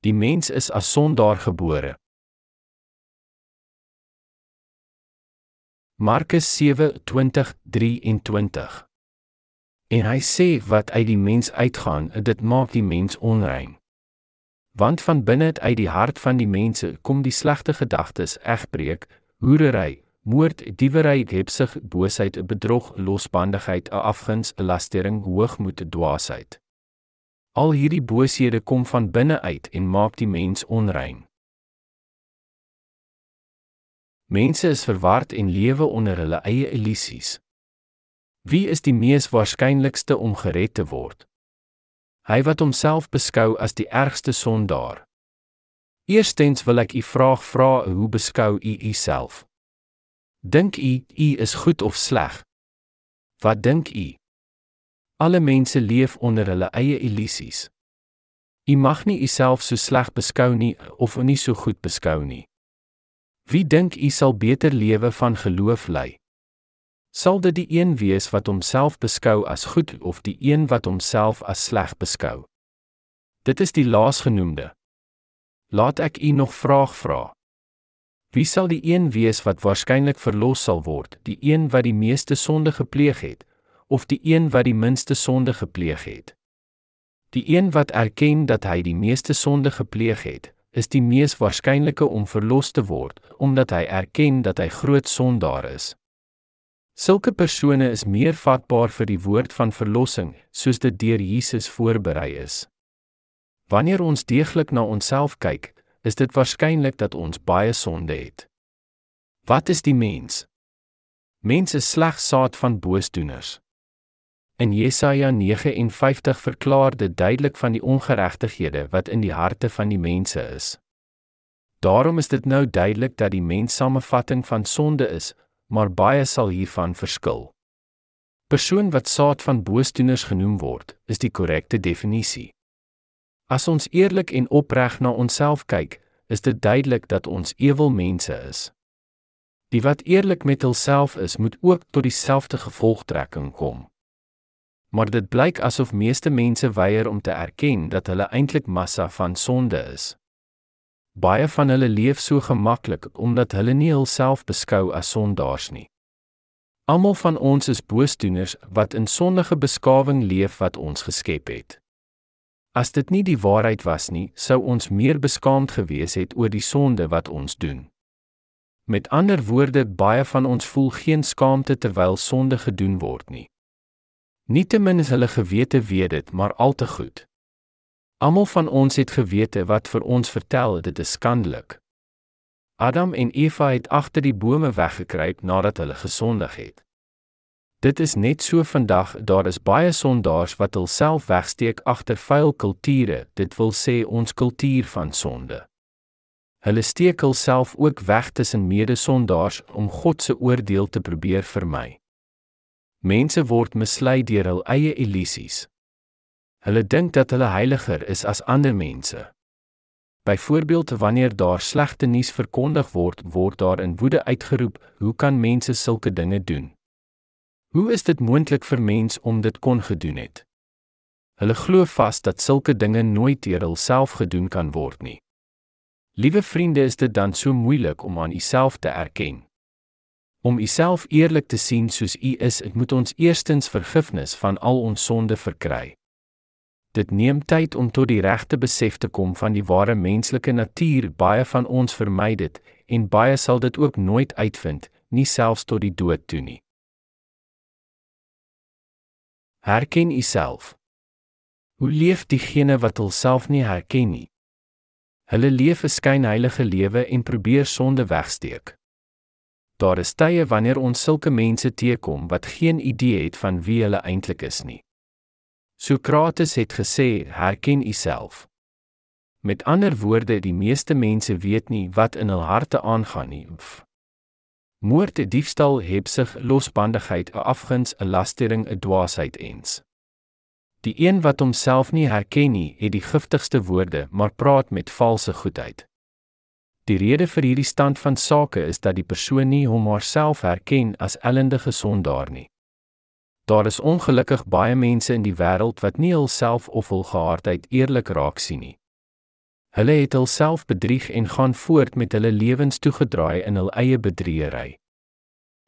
Die mens is as sondaar gebore. Markus 7:20-23 En hy sê wat uit die mens uitgaan, dit maak die mens onrein. Want van binne uit die hart van die mense kom die slegte gedagtes, egbreek, hoerery, moord, diewery, hebsug, boosheid, bedrog, losbandigheid, afguns, lastering, hoogmoed, dwaasheid. Al hierdie booshede kom van binne uit en maak die mens onrein. Mense is verward en lewe onder hulle eie illusies. Wie is die mees waarskynlikste om gered te word? Hy wat homself beskou as die ergste sondaar. Eerstens wil ek u vraag vra, hoe beskou u u self? Dink u u is goed of sleg? Wat dink u? Alle mense leef onder hulle eie illusies. U mag nie u self so sleg beskou nie of nie so goed beskou nie. Wie dink u sal beter lewe van geloof lei? Sal dit die een wees wat homself beskou as goed of die een wat homself as sleg beskou? Dit is die laasgenoemde. Laat ek u nog vraag vra. Wie sal die een wees wat waarskynlik verlos sal word, die een wat die meeste sonde gepleeg het of die een wat die minste sonde gepleeg het? Die een wat erken dat hy die meeste sonde gepleeg het, is die mees waarskynlike om verlos te word, omdat hy erken dat hy groot sondaar is. Sulke persone is meer vatbaar vir die woord van verlossing, soos dit deur Jesus voorberei is. Wanneer ons deeglik na onsself kyk, is dit waarskynlik dat ons baie sonde het. Wat is die mens? Mense slegs saad van boosdoeners. In Jesaja 59 verklaar dit duidelik van die ongeregtighede wat in die harte van die mense is. Daarom is dit nou duidelik dat die mens samevatting van sonde is, maar baie sal hiervan verskil. Persoon wat saad van boosdoeners genoem word, is die korrekte definisie. As ons eerlik en opreg na onsself kyk, is dit duidelik dat ons ewel mense is. Die wat eerlik met hulself is, moet ook tot dieselfde gevolgtrekking kom maar dit blyk asof meeste mense weier om te erken dat hulle eintlik massa van sonde is. Baie van hulle leef so gemaklik omdat hulle nie hulself beskou as sondaars nie. Almal van ons is boosdoeners wat in sondige beskawing leef wat ons geskep het. As dit nie die waarheid was nie, sou ons meer beskaamd gewees het oor die sonde wat ons doen. Met ander woorde, baie van ons voel geen skaamte terwyl sonde gedoen word nie. Nietemin is hulle gewete weet dit, maar al te goed. Almal van ons het gewete wat vir ons vertel dit is skandelik. Adam en Eva het agter die bome weggekruip nadat hulle gesondig het. Dit is net so vandag, daar is baie sondaars wat hulself wegsteek agter vuil kulture, dit wil sê ons kultuur van sonde. Hulle steek hulself ook weg tussen mede-sondaars om God se oordeel te probeer vermy. Mense word mislei deur hul eie illusies. Hulle dink dat hulle heiliger is as ander mense. Byvoorbeeld wanneer daar slegte nuus verkondig word, word daar in woede uitgeroep: "Hoe kan mense sulke dinge doen? Hoe is dit moontlik vir mens om dit kon gedoen het?" Hulle glo vas dat sulke dinge nooit deur hulself gedoen kan word nie. Liewe vriende, is dit dan so moeilik om aan uself te erken? Om uself eerlik te sien soos u is, moet ons eerstens vergifnis van al ons sonde verkry. Dit neem tyd om tot die regte besef te kom van die ware menslike natuur. Baie van ons vermy dit en baie sal dit ook nooit uitvind, nie selfs tot die dood toe nie. Herken uself. Hoe leef diegene wat hulself nie herken nie? Hulle leef 'n skynheilige lewe en probeer sonde wegsteek. Daar is tye wanneer ons sulke mense teekom wat geen idee het van wie hulle eintlik is nie. Sokrates het gesê: "Herken uself." Met ander woorde, die meeste mense weet nie wat in hul harte aangaan nie. Moord, diefstal, hebsug, losbandigheid, afguns, 'n lastering, 'n dwaasheid ens. Die een wat homself nie herken nie, het die giftigste woorde, maar praat met valse goedheid. Die rede vir hierdie stand van sake is dat die persoon nie hom haarself herken as ellendige sondaar nie. Daar is ongelukkig baie mense in die wêreld wat nie hulself of hul geaardheid eerlik raak sien nie. Hulle het hulself bedrieg en gaan voort met hulle lewens toegedraai in hul eie bedriegery.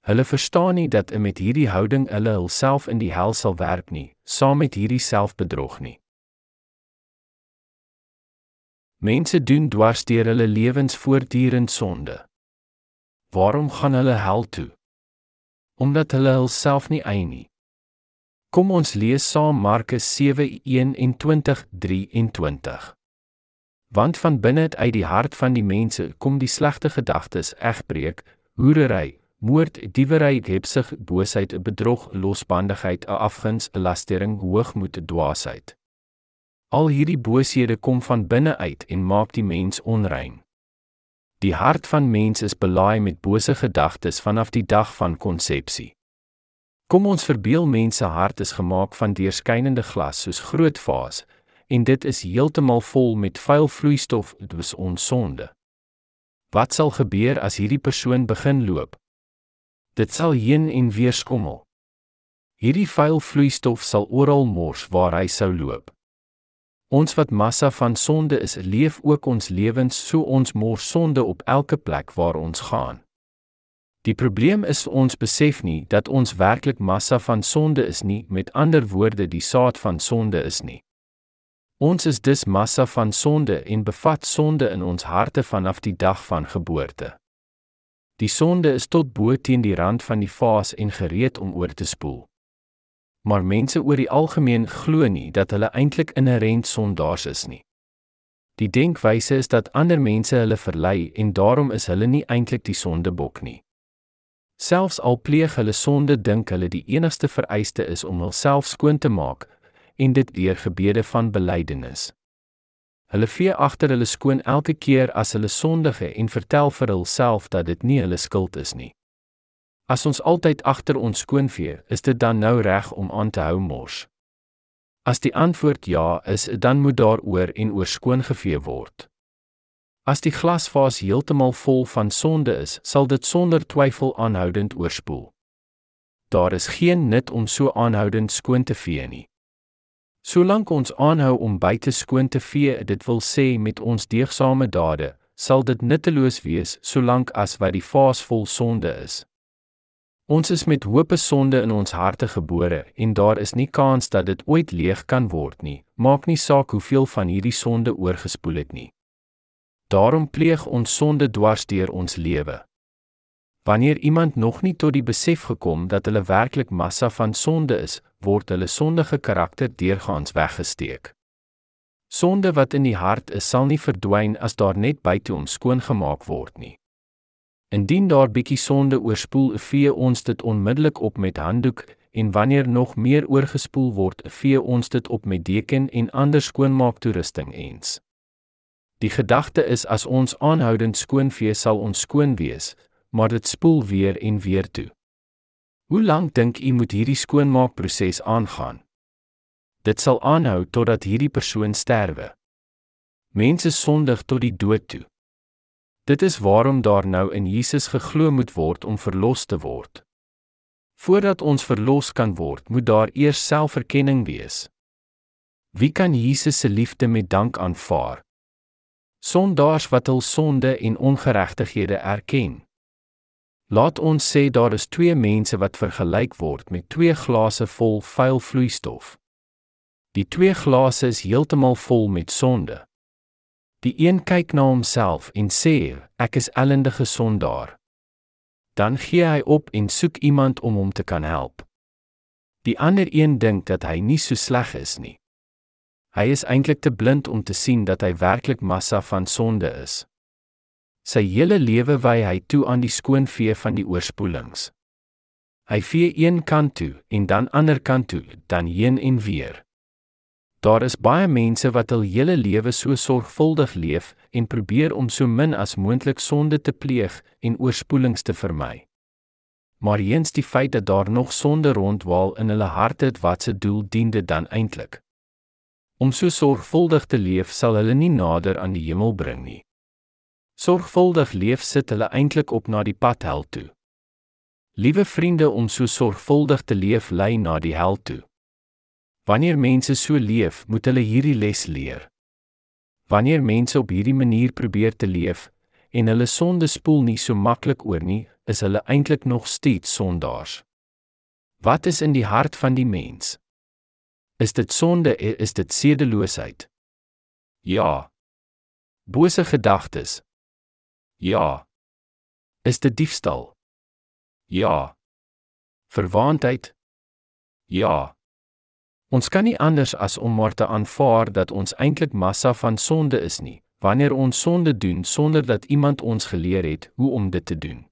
Hulle verstaan nie dat met hierdie houding hulle hulself in die hel sal werp nie, saam met hierdie selfbedrog nie. Mense doen dwars deur hulle lewens voortdurend sonde. Waarom gaan hulle hel toe? Omdat hulle hulself nie eien nie. Kom ons lees saam Markus 7:21-23. Want van binne uit die hart van die mense kom die slegte gedagtes, egbreek, hoerery, moord, diewery, hebsug, boosheid, bedrog, losbandigheid, afguns, lastering, hoogmoed, dwaasheid. Al hierdie booshede kom van binne uit en maak die mens onrein. Die hart van mens is belaai met bose gedagtes vanaf die dag van konsepsie. Kom ons verbeel mense hart is gemaak van deurskynende glas soos groot vaas, en dit is heeltemal vol met vuil vloeistof, dit is ons sonde. Wat sal gebeur as hierdie persoon begin loop? Dit sal heen en weer skommel. Hierdie vuil vloeistof sal oral mors waar hy sou loop. Ons wat massa van sonde is, leef ook ons lewens so ons mors sonde op elke plek waar ons gaan. Die probleem is ons besef nie dat ons werklik massa van sonde is nie, met ander woorde die saad van sonde is nie. Ons is dus massa van sonde en bevat sonde in ons harte vanaf die dag van geboorte. Die sonde is tot bo teen die rand van die vaas en gereed om oor te spoel. Maar mense oor die algemeen glo nie dat hulle eintlik inherënt sondaars is nie. Die denkwyse is dat ander mense hulle verlei en daarom is hulle nie eintlik die sondebok nie. Selfs al pleeg hulle sonde, dink hulle die enigste vereiste is om hulself skoon te maak, en dit deur gebede van belydenis. Hulle vee agter hulle skoon elke keer as hulle sondige en vertel vir hulself dat dit nie hulle skuld is nie. As ons altyd agter ons skoon vee, is dit dan nou reg om aan te hou mors? As die antwoord ja is, dan moet daaroor en oor skoon gevee word. As die glasvaas heeltemal vol van sonde is, sal dit sonder twyfel aanhoudend oorspoel. Daar is geen nut om so aanhoudend skoon te vee nie. Solank ons aanhou om buite skoon te vee, dit wil sê met ons deegsame dade, sal dit nutteloos wees solank as wat die vaas vol sonde is. Ons is met hoop sonde in ons harte gebore en daar is nie kans dat dit ooit leeg kan word nie. Maak nie saak hoeveel van hierdie sonde oorgespoel het nie. Daarom pleeg ons sonde dwars deur ons lewe. Wanneer iemand nog nie tot die besef gekom dat hulle werklik massa van sonde is, word hulle sondige karakter deurgaans weggesteek. Sonde wat in die hart is, sal nie verdwyn as daar net buite hom skoon gemaak word nie. Indien daar bietjie sonde oorspoel, vee ons dit onmiddellik op met handdoek en wanneer nog meer oorgespoel word, vee ons dit op met deken en ander skoonmaaktoerusting eens. Die gedagte is as ons aanhoudend skoon vee, sal ons skoon wees, maar dit spoel weer en weer toe. Hoe lank dink u moet hierdie skoonmaakproses aangaan? Dit sal aanhou totdat hierdie persoon sterwe. Mense sondig tot die dood toe. Dit is waarom daar nou in Jesus geglo moet word om verlos te word. Voordat ons verlos kan word, moet daar eers selferkenning wees. Wie kan Jesus se liefde met dank aanvaar? Sondaars wat hul sonde en ongeregtighede erken. Laat ons sê daar is twee mense wat vergelyk word met twee glase vol vuil vloeistof. Die twee glase is heeltemal vol met sonde. Die een kyk na homself en sê: "Ek is ellendige sondaar." Dan gee hy op en soek iemand om hom te kan help. Die ander een dink dat hy nie so sleg is nie. Hy is eintlik te blind om te sien dat hy werklik massa van sonde is. Sy hele lewe wy hy toe aan die skoonvee van die oorspoelings. Hy vee een kant toe en dan ander kant toe, dan heen en weer. Daar is baie mense wat hul hele lewe so sorgvuldig leef en probeer om so min as moontlik sonde te pleeg en oorspoelings te vermy. Maar eens die feit dat daar nog sonde rondwaal in hulle harte, wat se doel dien dit dan eintlik? Om so sorgvuldig te leef sal hulle nie nader aan die hemel bring nie. Sorgvuldig leef sit hulle eintlik op na die pad hel toe. Liewe vriende, om so sorgvuldig te leef lei na die hel toe. Wanneer mense so leef, moet hulle hierdie les leer. Wanneer mense op hierdie manier probeer te leef en hulle sonde spoel nie so maklik oor nie, is hulle eintlik nog steeds sondaars. Wat is in die hart van die mens? Is dit sonde? Is dit sedeloosheid? Ja. Bose gedagtes? Ja. Is dit diefstal? Ja. Verwaandheid? Ja. Ons kan nie anders as om maar te aanvaar dat ons eintlik massa van sonde is nie, wanneer ons sonde doen sonder dat iemand ons geleer het hoe om dit te doen.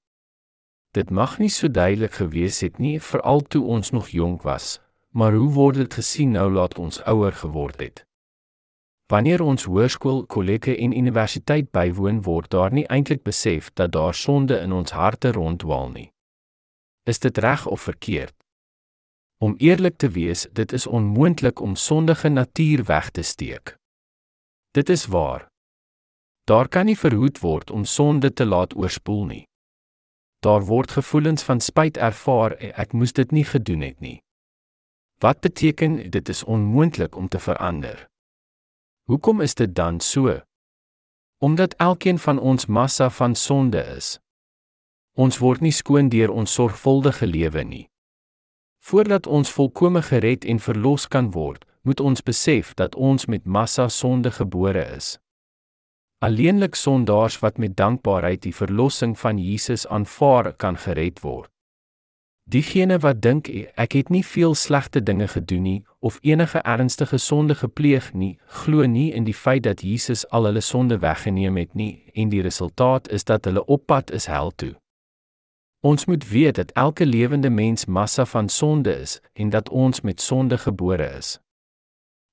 Dit mag nie so duidelik gewees het nie veral toe ons nog jonk was, maar hoe word dit gesien nou laat ons ouer geword het? Wanneer ons hoërskool, kollege en universiteit bywoon word daar nie eintlik besef dat daar sonde in ons harte rondwaal nie. Is dit reg of verkeerd? Om eerlik te wees, dit is onmoontlik om sondige natuur weg te steek. Dit is waar. Daar kan nie verhoed word om sonde te laat oorspoel nie. Daar word gevoelens van spyt ervaar en ek moes dit nie gedoen het nie. Wat beteken dit is onmoontlik om te verander? Hoekom is dit dan so? Omdat elkeen van ons massa van sonde is. Ons word nie skoon deur ons sorgvuldige lewe nie. Voordat ons volkome gered en verlos kan word, moet ons besef dat ons met massa sonde gebore is. Alleenlik sondaars wat met dankbaarheid die verlossing van Jesus aanvaar, kan gered word. Diegene wat dink ek het nie veel slegte dinge gedoen nie of enige ernstige sonde gepleeg nie, glo nie in die feit dat Jesus al hulle sonde weggeneem het nie en die resultaat is dat hulle op pad is hel toe. Ons moet weet dat elke lewende mens massa van sonde is en dat ons met sonde gebore is.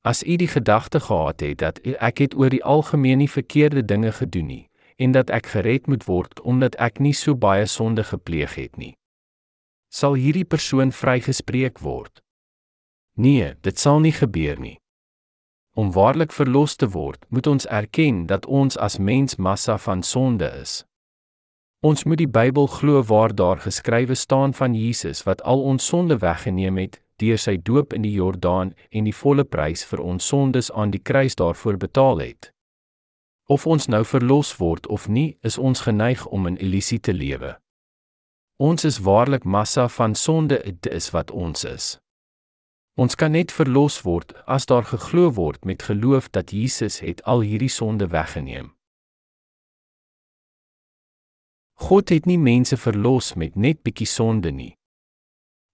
As u die gedagte gehad het dat ek het oor die algemeen nie verkeerde dinge gedoen nie en dat ek gered moet word omdat ek nie so baie sonde gepleeg het nie, sal hierdie persoon vrygespreek word. Nee, dit sal nie gebeur nie. Om waarlik verlos te word, moet ons erken dat ons as mens massa van sonde is. Ons moet die Bybel glo waar daar geskrywe staan van Jesus wat al ons sonde weggeneem het deur sy doop in die Jordaan en die volle prys vir ons sondes aan die kruis daarvoor betaal het. Of ons nou verlos word of nie, is ons geneig om in illusie te lewe. Ons is waarlik massa van sonde, dit is wat ons is. Ons kan net verlos word as daar geglo word met geloof dat Jesus het al hierdie sonde weggeneem. God het nie mense verlos met net bietjie sonde nie.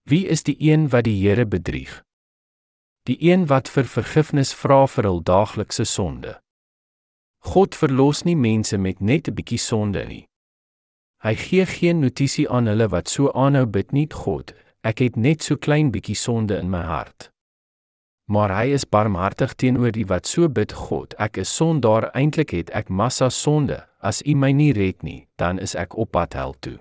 Wie is die een wat die Here bedrieg? Die een wat vir vergifnis vra vir hul daaglikse sonde. God verlos nie mense met net 'n bietjie sonde nie. Hy gee geen notisie aan hulle wat so aanhou bid nie, God, ek het net so klein bietjie sonde in my hart. Maar hy is barmhartig teenoor die wat so bid, God, ek is sondaar, eintlik het ek massa sonde, As U my nie red nie, dan is ek op pad hel toe.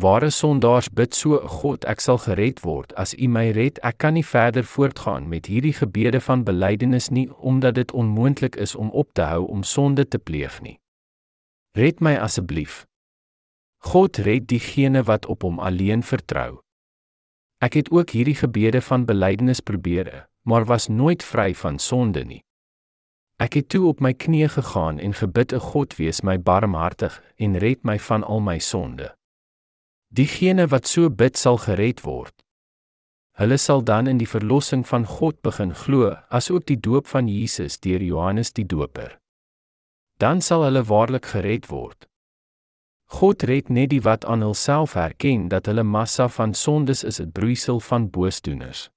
Ware sondaars bid so, God, ek sal gered word. As U my red, ek kan nie verder voortgaan met hierdie gebede van belydenis nie, omdat dit onmoontlik is om op te hou om sonde te pleeg nie. Red my asseblief. God red diegene wat op hom alleen vertrou. Ek het ook hierdie gebede van belydenis probeer, maar was nooit vry van sonde nie. Ek het toe op my knieë gegaan en gebid: "O God, wees my barmhartig en red my van al my sonde." Diegene wat so bid sal gered word. Hulle sal dan in die verlossing van God begin glo, asook die doop van Jesus deur Johannes die Doper. Dan sal hulle waarlik gered word. God red net die wat aan hulself herken dat hulle massa van sondes is, 'n broeisel van boosdoeners.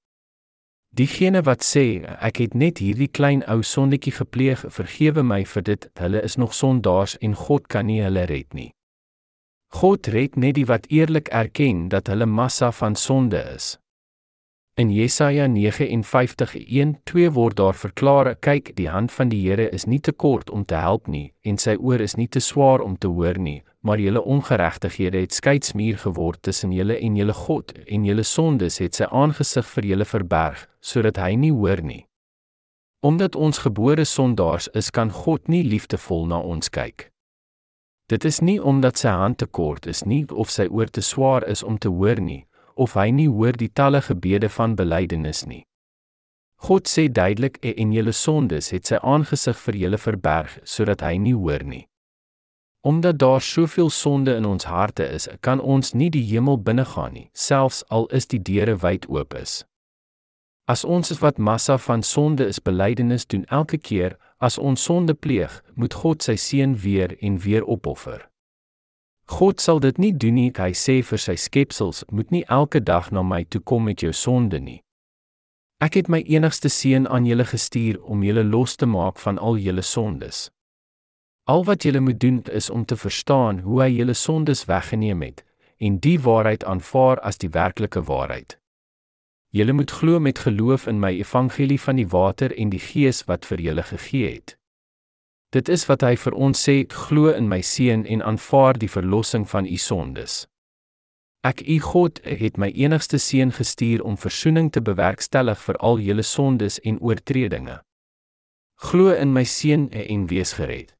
Diegene wat sê ek het net hierdie klein ou sondetjie gepleeg, vergewe my vir dit, hulle is nog sondaars en God kan nie hulle red nie. God red net die wat eerlik erken dat hulle massa van sonde is. In Jesaja 59:1-2 word daar verklaar: "Kyk, die hand van die Here is nie te kort om te help nie, en sy oor is nie te swaar om te hoor nie, maar julle ongeregtighede het skeidsmuur geword tussen julle en julle God, en julle sondes het sy aangesig vir julle verberg, sodat hy nie hoor nie." Omdat ons gebore sondaars is, kan God nie liefdevol na ons kyk. Dit is nie omdat sy hand te kort is nie of sy oor te swaar is om te hoor nie, of hy nie hoor die talle gebede van belydenis nie. God sê duidelik en julle sondes het sy aangesig vir julle verberg sodat hy nie hoor nie. Omdat daar soveel sonde in ons harte is, kan ons nie die hemel binnegaan nie, selfs al is die deure wyd oop is. As ons wat massa van sonde is belydenis doen elke keer as ons sonde pleeg, moet God sy seun weer en weer opoffer. God sal dit nie doen nie, hy sê vir sy skepsels, moet nie elke dag na my toe kom met jou sonde nie. Ek het my enigste seun aan julle gestuur om julle los te maak van al julle sondes. Al wat julle moet doen is om te verstaan hoe hy julle sondes weggeneem het en die waarheid aanvaar as die werklike waarheid. Julle moet glo met geloof in my evangelie van die water en die gees wat vir julle gegee het. Dit is wat hy vir ons sê, glo in my seun en aanvaar die verlossing van u sondes. Ek u God het my enigste seun gestuur om verzoening te bewerkstellig vir al julle sondes en oortredinge. Glo in my seun en wees gered.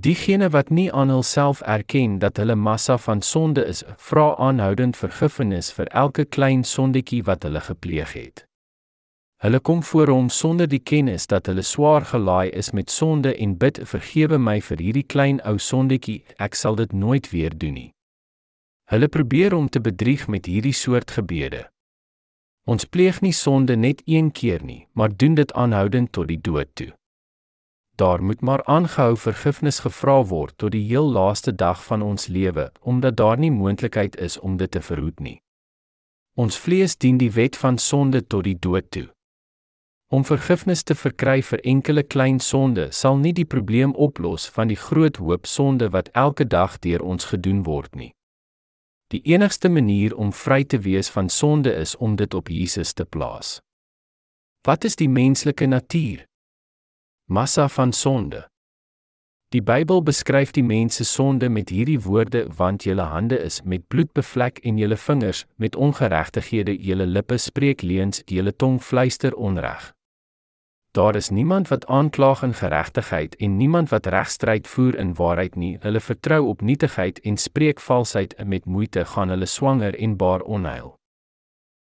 Diegene wat nie aan hulself erken dat hulle massa van sonde is, vra aanhoudend vergifnis vir elke klein sondetjie wat hulle gepleeg het. Hulle kom voor hom sonder die kennis dat hulle swaar gelaai is met sonde en bid: "Vergewe my vir hierdie klein ou sondetjie, ek sal dit nooit weer doen nie." Hulle probeer om te bedrieg met hierdie soort gebede. Ons pleeg nie sonde net een keer nie, maar doen dit aanhoudend tot die dood toe daar moet maar aangehou vergifnis gevra word tot die heel laaste dag van ons lewe, omdat daar nie moontlikheid is om dit te verhoed nie. Ons vlees dien die wet van sonde tot die dood toe. Om vergifnis te verkry vir enkele klein sonde sal nie die probleem oplos van die groot hoop sonde wat elke dag deur ons gedoen word nie. Die enigste manier om vry te wees van sonde is om dit op Jesus te plaas. Wat is die menslike natuur? Massa van sonde. Die Bybel beskryf die mens se sonde met hierdie woorde: "Want julle hande is met bloed bevlek en julle vingers met ongeregtighede, julle lippe spreek leuns, julle tong fluister onreg." Daar is niemand wat aanklaag in geregtigheid en niemand wat regstryd voer in waarheid nie. Hulle vertrou op nietigheid en spreek valsheid en met moeite gaan hulle swanger en baar onheil.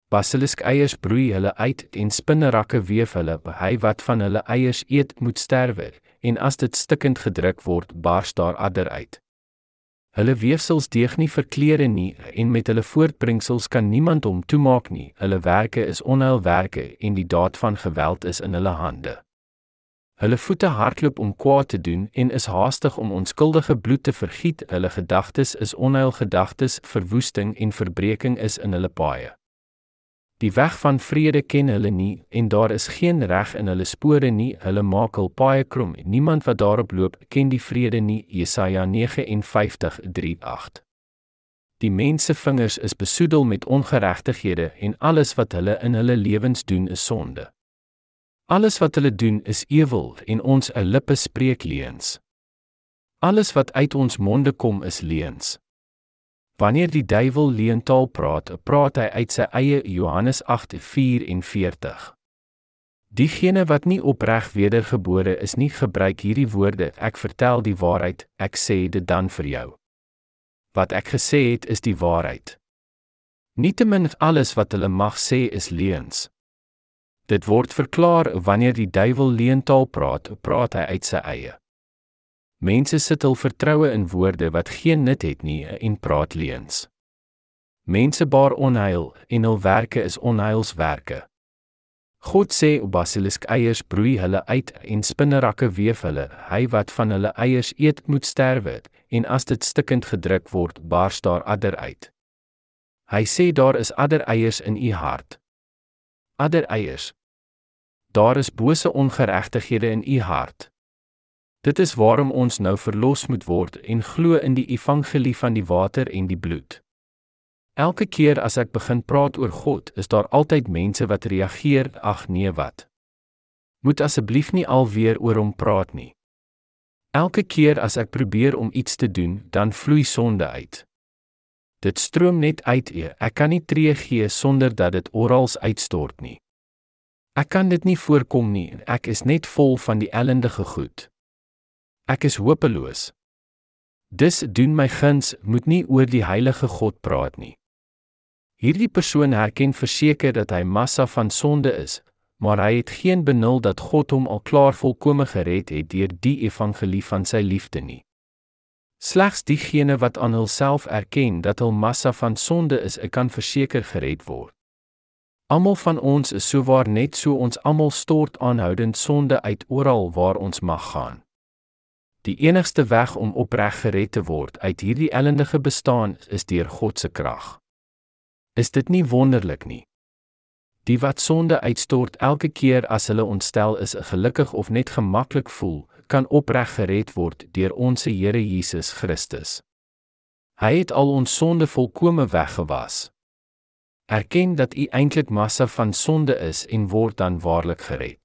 Basilisk eiers broei hulle uit en spinnerakke weef hulle. Hy wat van hulle eiers eet, moet sterwe, en as dit stikkend gedruk word, bars daar adder uit. Hulle weefsels deeg nie vir klere nie en met hulle voortbrengsels kan niemand hom toemaak nie. Hulle werke is onheilwerke en die daad van geweld is in hulle hande. Hulle voete hardloop om kwaad te doen en is haastig om onskuldige bloed te vergiet. Hulle gedagtes is onheilgedagtes, verwoesting en verbreeking is in hulle paaie. Die weg van vrede ken hulle nie en daar is geen reg in hulle spore nie. Hulle maak hul paaie krom. Niemand wat daarop loop, ken die vrede nie. Jesaja 59:3-8. Die mense vingers is besoedel met ongeregtighede en alles wat hulle in hulle lewens doen is sonde. Alles wat hulle doen is ewel en ons lippe spreek leuns. Alles wat uit ons monde kom is leuns. Wanneer die duiwel leentaal praat, praat hy uit sy eie Johannes 8:44. Diegene wat nie opreg wedergebore is nie, gebruik hierdie woorde: Ek vertel die waarheid, ek sê dit dan vir jou. Wat ek gesê het, is die waarheid. Nietemin alles wat hulle mag sê is leuns. Dit word verklaar wanneer die duiwel leentaal praat, praat hy uit sy eie. Mense sit hul vertroue in woorde wat geen nut het nie en praat leuns. Mense baar onheil en hul werke is onheilswerke. God sê basilisk eiers broei hulle uit en spinnerakke weef hulle. Hy wat van hulle eiers eet moet sterwe en as dit stikkend gedruk word, bars daar adder uit. Hy sê daar is adder eiers in u hart. Adder eiers. Daar is bose ongeregtighede in u hart. Dit is waarom ons nou verlos moet word en glo in die evangelie van die water en die bloed. Elke keer as ek begin praat oor God, is daar altyd mense wat reageer: "Ag nee, wat? Moet asseblief nie alweer oor hom praat nie." Elke keer as ek probeer om iets te doen, dan vloei sonde uit. Dit stroom net uit. Ek kan nie tree gee sonder dat dit oral uitstort nie. Ek kan dit nie voorkom nie. Ek is net vol van die ellendige goed. Ek is hopeloos. Dis doen my guns moet nie oor die heilige God praat nie. Hierdie persoon herken verseker dat hy massa van sonde is, maar hy het geen benul dat God hom al klaar volkome gered het deur die evangelie van sy liefde nie. Slegs diegene wat aan hulself erken dat hul massa van sonde is, kan verseker gered word. Almal van ons is souwaar net so ons almal stort aanhoudend sonde uit oral waar ons mag gaan. Die enigste weg om opreg gered te word uit hierdie ellendige bestaan is deur God se krag. Is dit nie wonderlik nie? Die wat sonde uitstort elke keer as hulle ontstel is, gelukkig of net gemaklik voel, kan opreg gered word deur ons Here Jesus Christus. Hy het al ons sonde volkome weggewas. Erken dat u eintlik massa van sonde is en word dan waarlik gered.